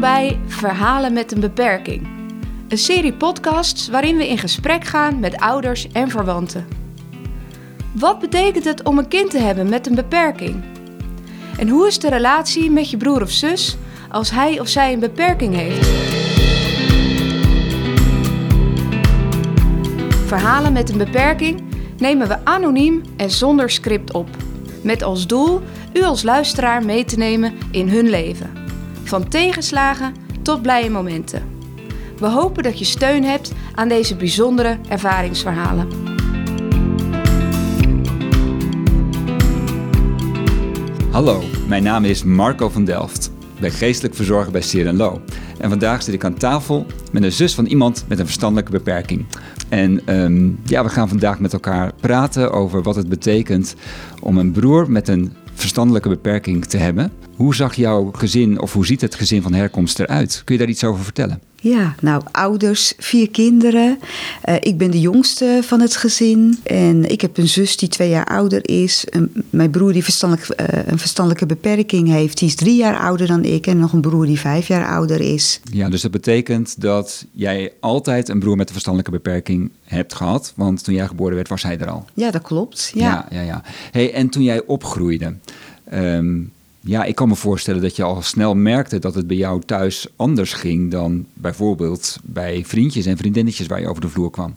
Bij Verhalen met een beperking. Een serie podcasts waarin we in gesprek gaan met ouders en verwanten. Wat betekent het om een kind te hebben met een beperking? En hoe is de relatie met je broer of zus als hij of zij een beperking heeft? Verhalen met een beperking nemen we anoniem en zonder script op. Met als doel u als luisteraar mee te nemen in hun leven. Van tegenslagen tot blije momenten. We hopen dat je steun hebt aan deze bijzondere ervaringsverhalen. Hallo, mijn naam is Marco van Delft. Ik ben geestelijk verzorger bij Seer Lo. En vandaag zit ik aan tafel met een zus van iemand met een verstandelijke beperking. En ehm, ja, we gaan vandaag met elkaar praten over wat het betekent om een broer met een verstandelijke beperking te hebben. Hoe zag jouw gezin of hoe ziet het gezin van herkomst eruit? Kun je daar iets over vertellen? Ja, nou, ouders, vier kinderen. Uh, ik ben de jongste van het gezin. En ik heb een zus die twee jaar ouder is. Een, mijn broer die verstandelijk, uh, een verstandelijke beperking heeft, die is drie jaar ouder dan ik. En nog een broer die vijf jaar ouder is. Ja, dus dat betekent dat jij altijd een broer met een verstandelijke beperking hebt gehad. Want toen jij geboren werd, was hij er al. Ja, dat klopt. Ja, ja, ja. ja. Hey, en toen jij opgroeide. Um, ja, ik kan me voorstellen dat je al snel merkte dat het bij jou thuis anders ging dan bijvoorbeeld bij vriendjes en vriendinnetjes waar je over de vloer kwam.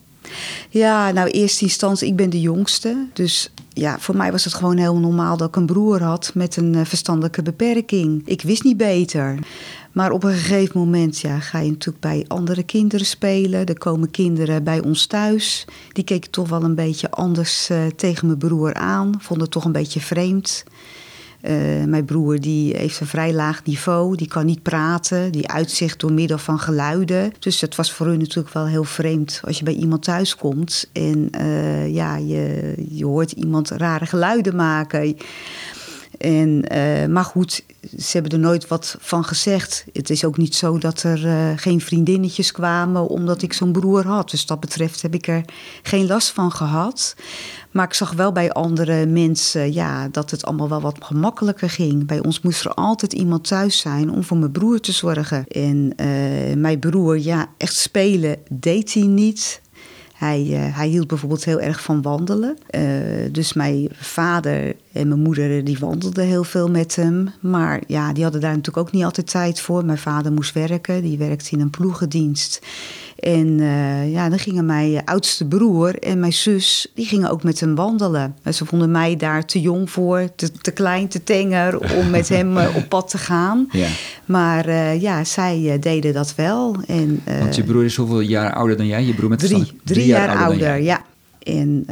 Ja, nou, eerste instantie, ik ben de jongste. Dus ja, voor mij was het gewoon heel normaal dat ik een broer had met een uh, verstandelijke beperking. Ik wist niet beter. Maar op een gegeven moment ja, ga je natuurlijk bij andere kinderen spelen. Er komen kinderen bij ons thuis. Die keken toch wel een beetje anders uh, tegen mijn broer aan. Vonden het toch een beetje vreemd. Uh, mijn broer die heeft een vrij laag niveau, die kan niet praten, die uitzicht door middel van geluiden. Dus het was voor hun natuurlijk wel heel vreemd als je bij iemand thuis komt en uh, ja, je, je hoort iemand rare geluiden maken. En, uh, maar goed, ze hebben er nooit wat van gezegd. Het is ook niet zo dat er uh, geen vriendinnetjes kwamen omdat ik zo'n broer had. Dus dat betreft heb ik er geen last van gehad. Maar ik zag wel bij andere mensen ja, dat het allemaal wel wat gemakkelijker ging. Bij ons moest er altijd iemand thuis zijn om voor mijn broer te zorgen. En uh, mijn broer, ja, echt spelen deed hij niet. Hij, uh, hij hield bijvoorbeeld heel erg van wandelen. Uh, dus mijn vader en mijn moeder die wandelden heel veel met hem. Maar ja, die hadden daar natuurlijk ook niet altijd tijd voor. Mijn vader moest werken, die werkte in een ploegendienst. En uh, ja, dan gingen mijn oudste broer en mijn zus, die gingen ook met hem wandelen. En ze vonden mij daar te jong voor, te, te klein, te tenger om met hem uh, op pad te gaan. Ja. Maar uh, ja, zij deden dat wel. En, Want je broer is hoeveel jaar ouder dan jij? Je broer met drie, drie, drie jaar, jaar ouder, ouder ja. En,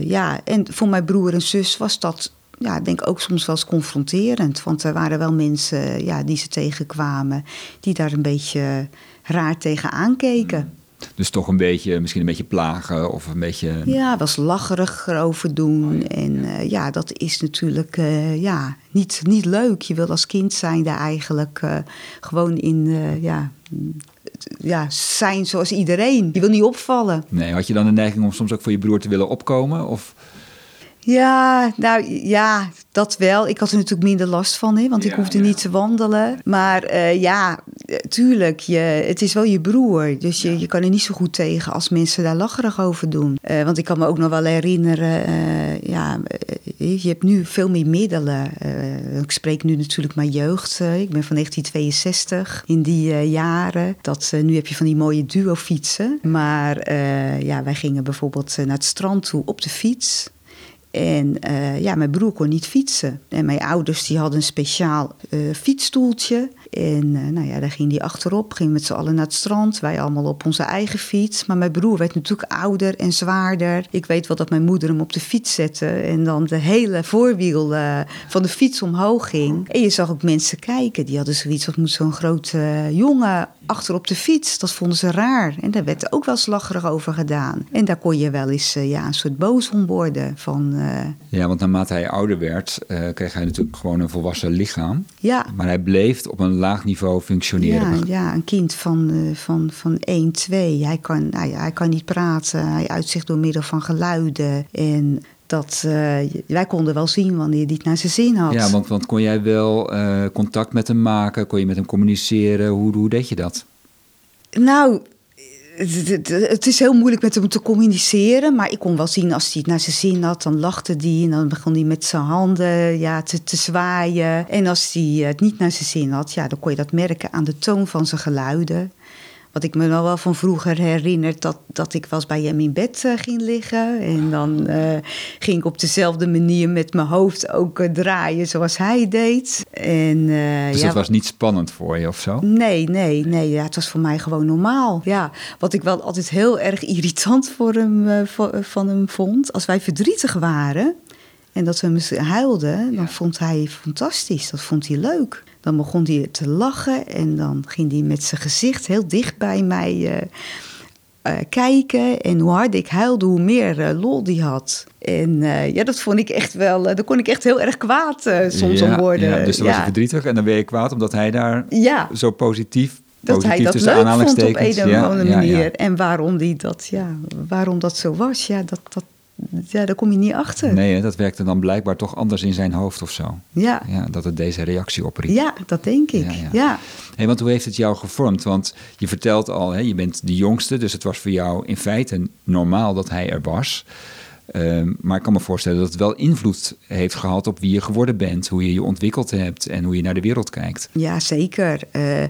ja. en voor mijn broer en zus was dat ja, ik denk ook soms wel eens confronterend. Want er waren wel mensen ja, die ze tegenkwamen die daar een beetje raar tegen aankeken. Dus toch een beetje, misschien een beetje plagen of een beetje... Ja, was lacherig erover doen. En uh, ja, dat is natuurlijk uh, ja, niet, niet leuk. Je wil als kind zijn daar eigenlijk uh, gewoon in, ja, ja, zijn zoals iedereen. Je wil niet opvallen. Nee, had je dan de neiging om soms ook voor je broer te willen opkomen? Of... Ja, nou ja, dat wel. Ik had er natuurlijk minder last van, hè, want ik hoefde ja. niet te wandelen. Maar uh, ja, tuurlijk, je, het is wel je broer. Dus je, ja. je kan er niet zo goed tegen als mensen daar lacherig over doen. Uh, want ik kan me ook nog wel herinneren, uh, ja, je hebt nu veel meer middelen. ik spreek nu natuurlijk mijn jeugd. ik ben van 1962, in die jaren. Dat, nu heb je van die mooie duo-fietsen. Maar ja, wij gingen bijvoorbeeld naar het strand toe op de fiets. En uh, ja, mijn broer kon niet fietsen. En mijn ouders die hadden een speciaal uh, fietsstoeltje. En uh, nou ja, daar ging die achterop, ging met z'n allen naar het strand. Wij allemaal op onze eigen fiets. Maar mijn broer werd natuurlijk ouder en zwaarder. Ik weet wel dat mijn moeder hem op de fiets zette. En dan de hele voorwiel van de fiets omhoog ging. En je zag ook mensen kijken. Die hadden zoiets, wat moet zo'n grote jongen achter op de fiets. Dat vonden ze raar. En daar werd ook wel slaggerig over gedaan. En daar kon je wel eens ja, een soort boos om worden van... Ja, want naarmate hij ouder werd, kreeg hij natuurlijk gewoon een volwassen lichaam. Ja. Maar hij bleef op een laag niveau functioneren. Ja, ja een kind van, uh, van, van 1, 2. Hij kan, hij, hij kan niet praten. Hij uitzicht door middel van geluiden. En dat, uh, wij konden wel zien wanneer hij het naar zijn zin had. Ja, want, want kon jij wel uh, contact met hem maken? Kon je met hem communiceren? Hoe, hoe deed je dat? Nou, het, is heel moeilijk met hem te communiceren. Maar ik kon wel zien als hij het naar zijn zin had, dan lachte hij. En dan begon hij met zijn handen ja, te, te zwaaien. En als hij het niet naar zijn zin had, ja, dan kon je dat merken aan de toon van zijn geluiden. Wat ik me wel van vroeger herinner, dat, dat ik was bij hem in bed uh, ging liggen. En dan uh, ging ik op dezelfde manier met mijn hoofd ook uh, draaien zoals hij deed. En, dus ja, het was niet spannend voor je of zo? Nee, nee, nee. Ja, het was voor mij gewoon normaal. Ja, wat ik wel altijd heel erg irritant voor hem, van hem vond, als wij verdrietig waren. En dat we huilden, dan vond hij fantastisch. Dat vond hij leuk. Dan begon hij te lachen en dan ging hij met zijn gezicht heel dicht bij mij uh, uh, kijken. En hoe harder ik huilde, hoe meer uh, lol die had. En ja, dat vond ik echt wel, daar kon ik echt heel erg kwaad soms ja, om worden. Ja, dus dan ja. was je verdrietig en dan ben je kwaad omdat hij daar ja. zo positief dat hij dat leuk vond op een of andere ja, manier. ja. En waarom, die dat, ja, waarom dat zo was, ja, dat, dat, ja, daar kom je niet achter. Nee, dat werkte dan blijkbaar toch anders in zijn hoofd of zo. Ja, Ja, dat het deze reactie opriep. ja dat denk ik. Ja, ja. ja. Hey, want hoe heeft het jou gevormd? Want je vertelt al, hè, je bent de jongste, dus het was voor jou in feite normaal dat hij er was. Ehm, maar ik kan me voorstellen dat het wel invloed heeft gehad op wie je geworden bent, hoe je je ontwikkeld hebt en hoe je naar de wereld kijkt. Ja, zeker. Eh,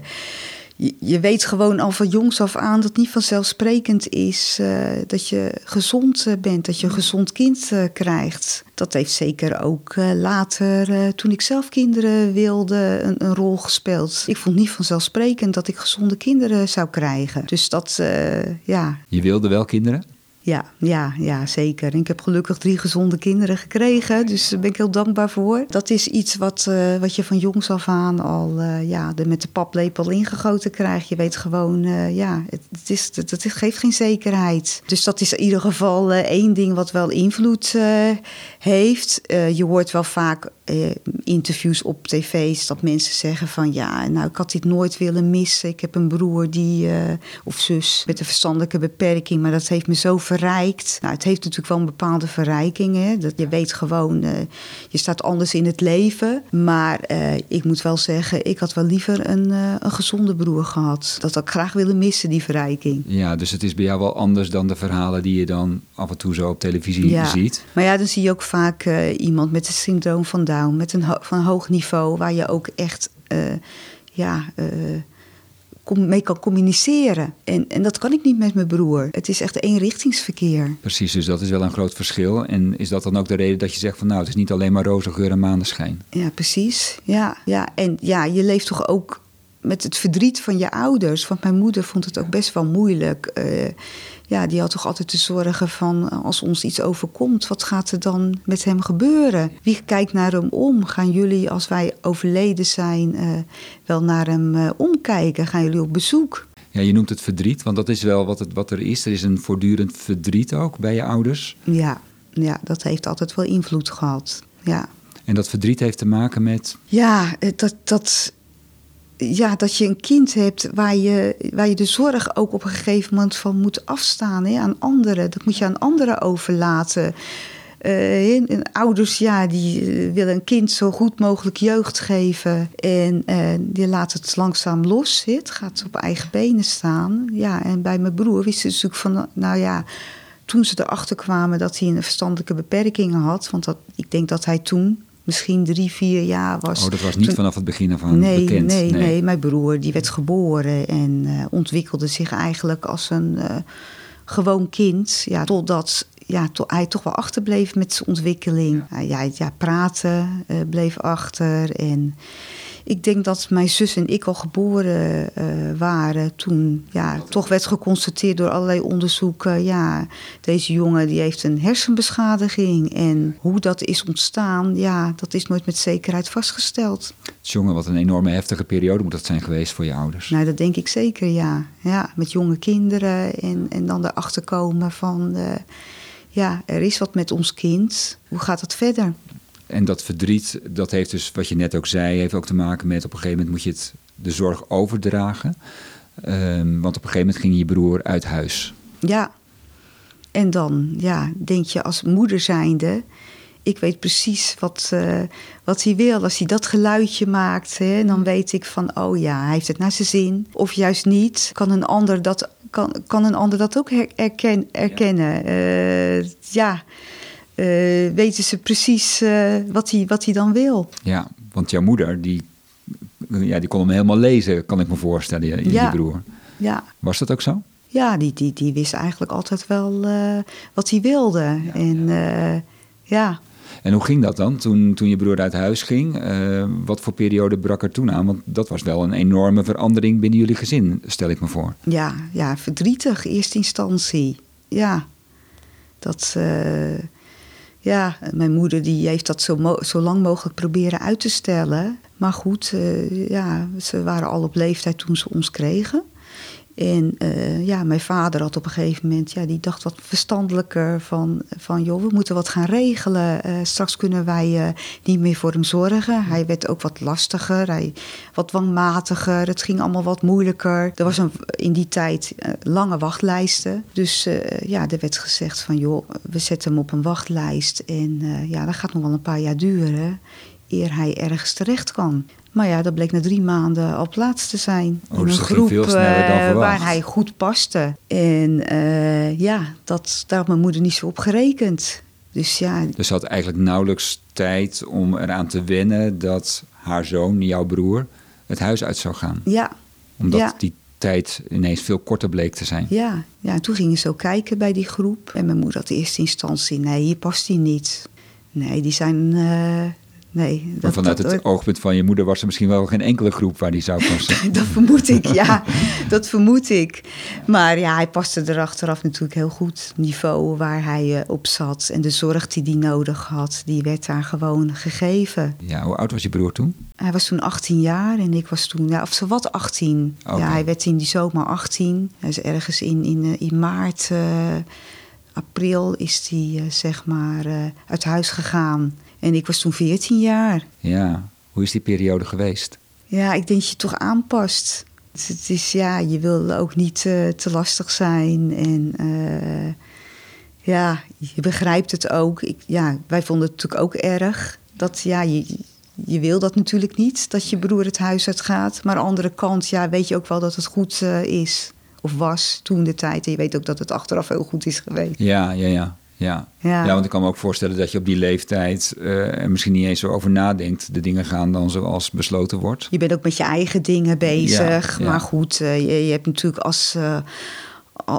je, weet gewoon al van jongs af aan dat het niet vanzelfsprekend is eh, dat je gezond eh, bent, dat je een gezond kind eh, krijgt. Dat heeft zeker ook later, toen ik zelf kinderen wilde, een, een rol gespeeld. Ik vond niet vanzelfsprekend dat ik gezonde kinderen zou krijgen. Dus dat, ja, Je wilde wel kinderen? Ja, ja, ja, zeker. Ik heb gelukkig drie gezonde kinderen gekregen, dus daar ben ik heel dankbaar voor. Dat is iets wat, eh, wat je van jongs af aan al eh, ja, er met de paplepel ingegoten krijgt. Je weet gewoon, eh, ja, het, is, het, het geeft geen zekerheid. Dus dat is in ieder geval één ding wat wel invloed heeft. Je hoort wel vaak eh, interviews op tv's dat mensen zeggen van ja, nou ik had dit nooit willen missen. Ik heb een broer die, eh, of zus met een verstandelijke beperking, maar dat heeft me zo verrijkt. Nou, het heeft natuurlijk wel een bepaalde verrijking. Hè? Dat je weet gewoon, eh, je staat anders in het leven. Maar ik moet wel zeggen, ik had wel liever een, een gezonde broer gehad. Dat had ik graag willen missen, die verrijking. Ja, dus het is bij jou wel anders dan de verhalen die je dan af en toe zo op televisie Ja. ziet. Maar ja, dan zie je ook vaak iemand met het syndroom van Down, met een ho- van hoog niveau, waar je ook echt eh, ja, eh, mee kan communiceren. En, en dat kan ik niet met mijn broer. Het is echt eenrichtingsverkeer. Precies, dus dat is wel een groot verschil. En is dat dan ook de reden dat je zegt van nou, het is niet alleen maar roze geur en maneschijn? Ja, precies. Ja, ja. En ja, je leeft toch ook met het verdriet van je ouders. Want mijn moeder vond het ook best wel moeilijk. Eh, ja, die had toch altijd te zorgen van als ons iets overkomt, wat gaat er dan met hem gebeuren? Wie kijkt naar hem om? Gaan jullie, als wij overleden zijn, eh, wel naar hem eh, omkijken? Gaan jullie op bezoek? Ja, je noemt het verdriet, want dat is wel wat, het, wat er is. Er is een voortdurend verdriet ook bij je ouders. Ja, ja, dat heeft altijd wel invloed gehad. Ja. En dat verdriet heeft te maken met. Ja, eh, dat, dat, ja, dat je een kind hebt waar je, waar je de zorg ook op een gegeven moment van moet afstaan hè, aan anderen. Dat moet je aan anderen overlaten. Eh, ouders, ja, die eh, willen een kind zo goed mogelijk jeugd geven. En eh, die laat het langzaam los. hè. Het gaat op eigen benen staan. Ja, en bij mijn broer wist ze natuurlijk van, nou ja, toen ze erachter kwamen dat hij een verstandelijke beperkingen had. Want dat, ik denk dat hij toen misschien drie, vier jaar was. Oh, dat was niet Toen- vanaf het begin af aan nee, bekend. Nee, nee, mijn broer die werd geboren en eh, ontwikkelde zich eigenlijk als een eh, gewoon kind. Ja, totdat ja, to, hij toch wel achterbleef met zijn ontwikkeling. Ja, ja, ja praten eh, bleef achter. En ik denk dat mijn zus en ik al geboren eh, waren toen ja, toch werd geconstateerd door allerlei onderzoeken. Ja, deze jongen die heeft een hersenbeschadiging. En hoe dat is ontstaan, ja, dat is nooit met zekerheid vastgesteld. Jongen, wat een enorme heftige periode moet dat zijn geweest voor je ouders. Nou, dat denk ik zeker, ja. ja met jonge kinderen en, en dan erachter komen van... eh, ja, er is wat met ons kind. Hoe gaat het verder? En dat verdriet, dat heeft dus, wat je net ook zei, heeft ook te maken met op een gegeven moment moet je het, de zorg overdragen. Ehm, want op een gegeven moment ging je broer uit huis. Ja, En dan ja, denk je als moeder zijnde... ik weet precies wat, uh, wat hij wil. Als hij dat geluidje maakt, hè, dan weet ik van... oh ja, hij heeft het naar zijn zin. Of juist niet. Kan een ander dat, kan, kan een ander dat ook herken, herkennen? Ja, uh, ja. Uh, weten ze precies wat, hij, wat hij dan wil. Ja, want jouw moeder, die, ja, die kon hem helemaal lezen, kan ik me voorstellen, je, ja. je broer. Ja. Was dat ook zo? Ja, die, die, die wist eigenlijk altijd wel uh, wat hij wilde. Ja, en uh, ja. En hoe ging dat dan toen, toen je broer uit huis ging? Uh, wat voor periode brak er toen aan? Want dat was wel een enorme verandering binnen jullie gezin, stel ik me voor. Ja, ja verdrietig, eerste instantie. Ja, dat. Ja, mijn moeder die heeft dat zo, zo lang mogelijk proberen uit te stellen. Maar goed, ja, ze waren al op leeftijd toen ze ons kregen. En uh, ja, mijn vader had op een gegeven moment, ja, die dacht wat verstandelijker van, van joh, we moeten wat gaan regelen. Uh, straks kunnen wij uh, niet meer voor hem zorgen. Hij werd ook wat lastiger, hij, wat dwangmatiger. Het ging allemaal wat moeilijker. Er was een, in die tijd lange wachtlijsten. Dus ja, er werd gezegd van joh, we zetten hem op een wachtlijst. En ja, dat gaat nog wel een paar jaar duren eer hij ergens terecht kan. Maar ja, dat bleek na drie maanden al plaats te zijn. Oh, in een groep uh, waar hij goed paste. En uh, ja, dat, daar had mijn moeder niet zo op gerekend. Dus ja. Dus ze had eigenlijk nauwelijks tijd om eraan te wennen dat haar zoon, jouw broer, het huis uit zou gaan. Ja. Omdat ja. die tijd ineens veel korter bleek te zijn. Ja, ja, en toen gingen ze ook kijken bij die groep. En mijn moeder had in eerste instantie, nee, hier past hij niet. Nee, die zijn, uh, Nee, dat, maar vanuit het oogpunt van je moeder was er misschien wel geen enkele groep waar die zou passen. dat vermoed ik, ja. dat vermoed ik. Maar ja, hij paste er achteraf natuurlijk heel goed. Het niveau waar hij uh, op zat en de zorg die hij nodig had, die werd daar gewoon gegeven. Ja, hoe oud was je broer toen? Hij was toen 18 jaar en ik was toen, ja, of zo wat 18. Okay. Ja, hij werd in die zomer 18. Hij is ergens in, in, in maart, uh, april is hij uh, zeg maar uit huis gegaan. En ik was toen 14 jaar. Ja, hoe is die periode geweest? Ja, ik denk dat je toch aanpast. Het is, ja, je wil ook niet uh, te lastig zijn. En uh, ja, je begrijpt het ook. Ik, ja, wij vonden het natuurlijk ook erg. Dat ja, je, je wil dat natuurlijk niet, dat je broer het huis uit gaat. Maar aan de andere kant, ja, weet je ook wel dat het goed uh, is. Of was toen de tijd. En je weet ook dat het achteraf heel goed is geweest. Ja, ja, ja. Ja. Ja. ja, want ik kan me ook voorstellen dat je op die leeftijd uh, er misschien niet eens zo over nadenkt. De dingen gaan dan zoals besloten wordt. Je bent ook met je eigen dingen bezig. Ja, ja. Maar goed, uh, je, je, hebt natuurlijk als, uh,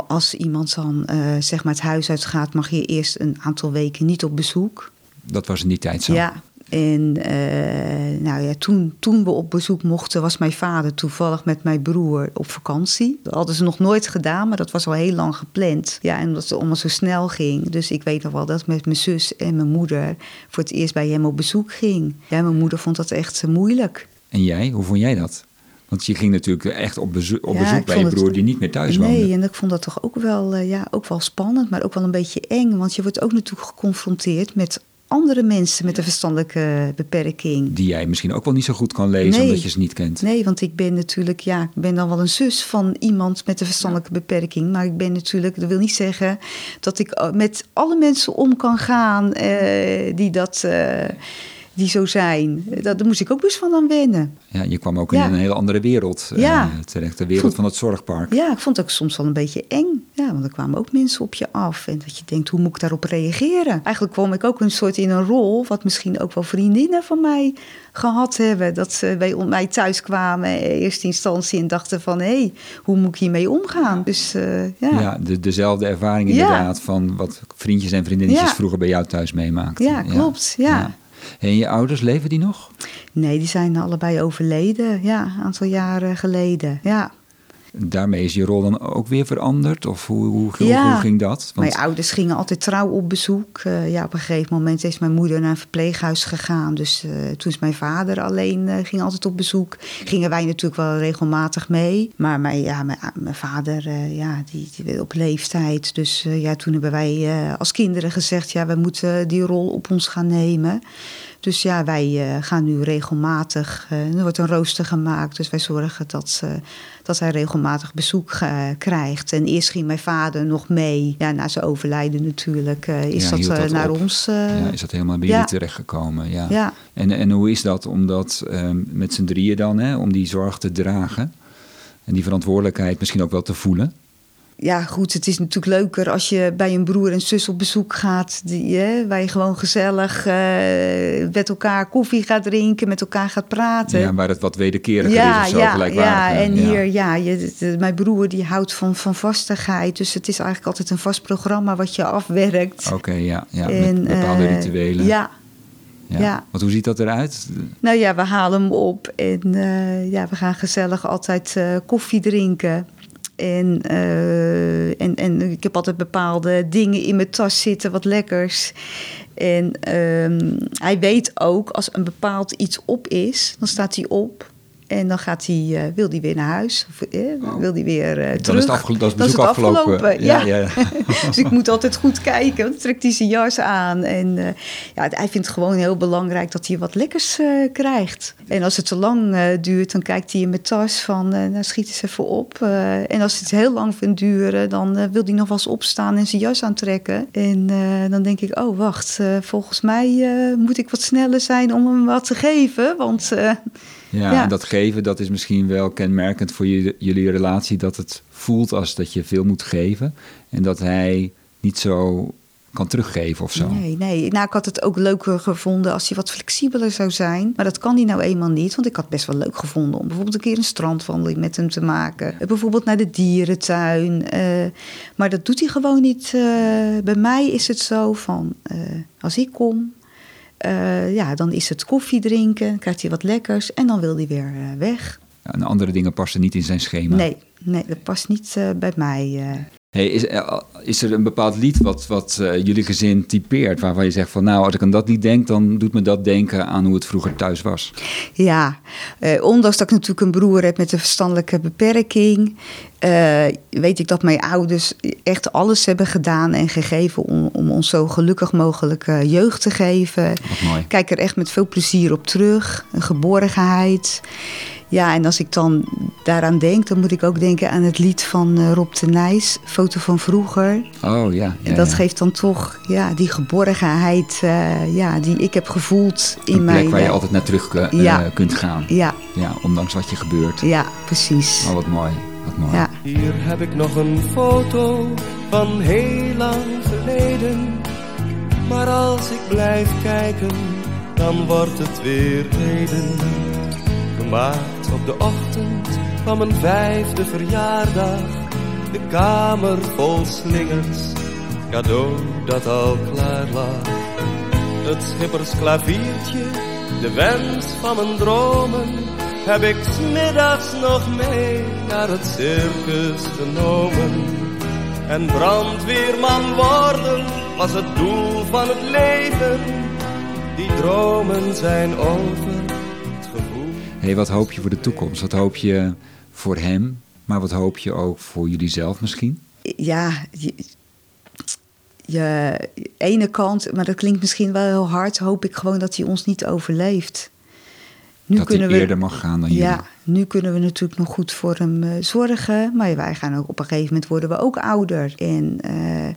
als iemand dan zeg maar het huis uitgaat, mag je eerst een aantal weken niet op bezoek. Dat was in die tijd zo. Ja, en uh, nou ja, toen, toen we op bezoek mochten, was mijn vader toevallig met mijn broer op vakantie. Dat hadden ze nog nooit gedaan, maar dat was al heel lang gepland. Ja, en omdat het allemaal zo snel ging. Dus ik weet nog wel dat met mijn zus en mijn moeder voor het eerst bij hem op bezoek ging. Ja, mijn moeder vond dat echt moeilijk. En jij, hoe vond jij dat? Want je ging natuurlijk echt op bezoek, op ja, bezoek bij je broer het, die niet meer thuis woonde. Nee, en ik vond dat toch ook wel, uh, ja, ook wel spannend, maar ook wel een beetje eng. Want je wordt ook natuurlijk geconfronteerd met andere mensen met een verstandelijke beperking. Die jij misschien ook wel niet zo goed kan lezen nee. omdat je ze niet kent. Nee, want ik ben natuurlijk, ja, ik ben dan wel een zus van iemand met een verstandelijke beperking. Maar ik ben natuurlijk, dat wil niet zeggen dat ik met alle mensen om kan gaan uh, die dat. Uh, die zo zijn. Dat, daar moest ik ook best van aan wennen. Ja, je kwam ook ja. in een hele andere wereld ja. uh, terecht. De wereld vond, van het zorgpark. Ja, ik vond het ook soms wel een beetje eng. Ja, want er kwamen ook mensen op je af. En dat je denkt, hoe moet ik daarop reageren? Eigenlijk kwam ik ook een soort in een rol... wat misschien ook wel vriendinnen van mij gehad hebben. Dat ze bij mij thuis kwamen in eerste instantie... en dachten van, hé, hey, hoe moet ik hiermee omgaan? Dus uh, ja. Ja, de, dezelfde ervaring inderdaad... Ja. van wat vriendjes en vriendinnetjes vroeger bij jou thuis meemaakten. Ja, klopt, ja. En je ouders, leven die nog? Nee, die zijn allebei overleden. Ja, een aantal jaren geleden. Ja. Daarmee is je rol dan ook weer veranderd? Of hoe, hoe, ja. hoe ging dat? Want... Mijn ouders gingen altijd trouw op bezoek. Uh, ja, op een gegeven moment is mijn moeder naar een verpleeghuis gegaan. Dus uh, toen is mijn vader alleen, uh, ging altijd op bezoek. Gingen wij natuurlijk wel regelmatig mee. Maar mijn, ja, mijn, mijn vader, ja, die, die op leeftijd. Dus ja, toen hebben wij als kinderen gezegd... ja, we moeten die rol op ons gaan nemen. Dus ja, wij eh, gaan nu regelmatig, uh, er wordt een rooster gemaakt, dus wij zorgen dat, uh, dat hij regelmatig bezoek krijgt. En eerst ging mijn vader nog mee, ja, na zijn overlijden natuurlijk, is ja, dat, dat naar op. ons. ja, is dat helemaal bij jullie terechtgekomen? Ja. ja. En, en hoe is dat om dat ehm, met z'n drieën dan, hè, om die zorg te dragen en die verantwoordelijkheid misschien ook wel te voelen? Ja, goed, het is natuurlijk leuker als je bij een broer en zus op bezoek gaat. Die, hè, waar je gewoon gezellig uh, met elkaar koffie gaat drinken, met elkaar gaat praten. Ja, waar het wat wederkeriger ja, is of zo, ja, gelijkwaardig. Ja, en hier, ja, je, de, mijn broer die houdt van, van vastigheid. Dus het is eigenlijk altijd een vast programma wat je afwerkt. Oké, okay, ja, ja en, met bepaalde uh, rituelen. Ja, ja. Ja. Want hoe ziet dat eruit? Nou ja, we halen hem op en uh, ja, we gaan gezellig altijd uh, koffie drinken. En, uh, en, en ik heb altijd bepaalde dingen in mijn tas zitten, wat lekkers. En uh, hij weet ook, als een bepaald iets op is, dan staat hij op. En dan gaat hij, uh, wil hij weer naar huis. Of, eh, Oh. Wil hij weer uh, Dan terug. is het, afgelo- dat is Dan het afgelopen. afgelopen, Ja, ja. ja. dus ik moet altijd goed kijken. Dan trekt hij zijn jas aan. En uh, ja, hij vindt het gewoon heel belangrijk dat hij wat lekkers krijgt. En als het te lang duurt, dan kijkt hij in mijn tas van... nou, schiet eens even op. en als het heel lang vindt duren, dan wil hij nog wel eens opstaan en zijn jas aantrekken. En dan denk ik, oh wacht, volgens mij moet ik wat sneller zijn om hem wat te geven. Want... Ja, Ja. en dat geven, dat is misschien wel kenmerkend voor jullie, jullie relatie. Dat het voelt als dat je veel moet geven. En dat hij niet zo kan teruggeven of zo. Nee, nee. Nou, ik had het ook leuker gevonden als hij wat flexibeler zou zijn. Maar dat kan hij nou eenmaal niet. Want ik had best wel leuk gevonden om bijvoorbeeld een keer een strandwandeling met hem te maken. Bijvoorbeeld naar de dierentuin. Eh, maar dat doet hij gewoon niet. Eh, bij mij is het zo van, eh, als ik kom, eh, ja, dan is het koffie drinken, krijgt hij wat lekkers en dan wil hij weer eh, weg. En andere dingen passen niet in zijn schema. Nee, nee, dat past niet eh, bij mij. Hey, is, eh, is er een bepaald lied wat, wat eh, jullie gezin typeert? Waarvan je zegt van nou, als ik aan dat lied denk, dan doet me dat denken aan hoe het vroeger thuis was. Ja, eh, ondanks dat ik natuurlijk een broer heb met een verstandelijke beperking, weet ik dat mijn ouders echt alles hebben gedaan en gegeven om, om ons zo gelukkig mogelijk jeugd te geven. Mooi. Ik kijk er echt met veel plezier op terug, een geborgenheid. Ja, en als ik dan daaraan denk, dan moet ik ook denken aan het lied van eh, Rob de Nijs, Foto van vroeger. Oh ja. En dat ja. geeft dan toch ja, die geborgenheid eh, ja, die ik heb gevoeld in een plek mijn... waar je altijd naar terug eh, Ja. kunt gaan. Ja, Ja, ondanks wat je gebeurt. ja, precies. Oh, wat mooi. Wat mooi. Ja. Hier heb ik nog een foto van heel lang geleden. Maar als ik blijf kijken, dan wordt het weer heden. Gemaakt op de ochtend van mijn vijfde verjaardag. De kamer vol slingers, cadeau dat al klaar lag. Het schippersklaviertje, de wens van mijn dromen, heb ik smiddags nog mee naar het circus genomen. En brandweerman worden was het doel van het leven. Die dromen zijn over, het gevoel. Hey, wat hoop je voor de toekomst? Wat hoop je voor hem? Maar wat hoop je ook voor jullie zelf misschien? Ja, je, je ene kant, maar dat klinkt misschien wel heel hard, hoop ik gewoon dat hij ons niet overleeft. Nu dat hij eerder mag gaan dan Ja, jullie. nu kunnen we natuurlijk nog goed voor hem eh, zorgen. Maar wij gaan ook op een gegeven moment worden we ook ouder. En eh,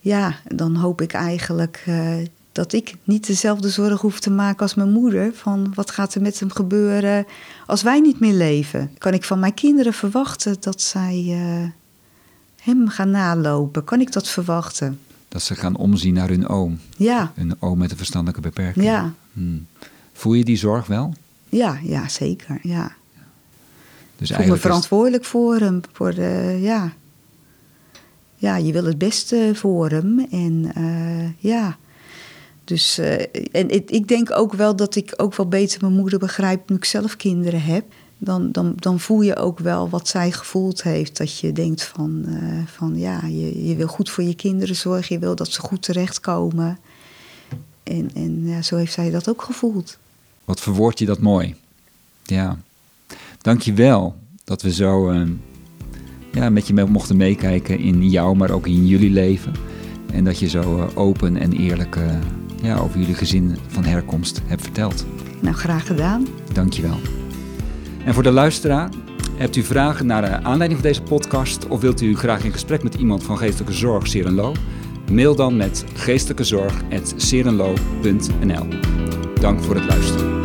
ja, dan hoop ik eigenlijk eh, dat ik niet dezelfde zorg hoef te maken als mijn moeder. Van wat gaat er met hem gebeuren als wij niet meer leven? Kan ik van mijn kinderen verwachten dat zij eh, hem gaan nalopen? Kan ik dat verwachten? Dat ze gaan omzien naar hun oom. Ja, Een oom met een verstandelijke beperking. ja, Hmm. Voel je die zorg wel? ja, ja zeker. Ja. Dus Ik voel me verantwoordelijk voor hem. Voor de, ja. ja, je wil het beste voor hem. En eh, ja. Dus, eh, en ik, ik denk ook wel dat ik ook wel beter mijn moeder begrijp nu ik zelf kinderen heb. Dan, dan, dan voel je ook wel wat zij gevoeld heeft. Dat je denkt van, eh, van ja, je, je wil goed voor je kinderen zorgen. Je wil dat ze goed terechtkomen. En, en ja, zo heeft zij dat ook gevoeld. Wat verwoord je dat mooi. Ja. Dank je wel dat we zo eh, ja, met je mochten meekijken in jou, maar ook in jullie leven. En dat je zo open en eerlijk ja, over jullie gezin van herkomst hebt verteld. Nou, graag gedaan. Dankjewel. En voor de luisteraar, hebt u vragen naar de aanleiding van deze podcast of wilt u graag in gesprek met iemand van Geestelijke Zorg Serenlo? Mail dan met geestelijkezorg.serenlo.nl. Dank voor het luisteren.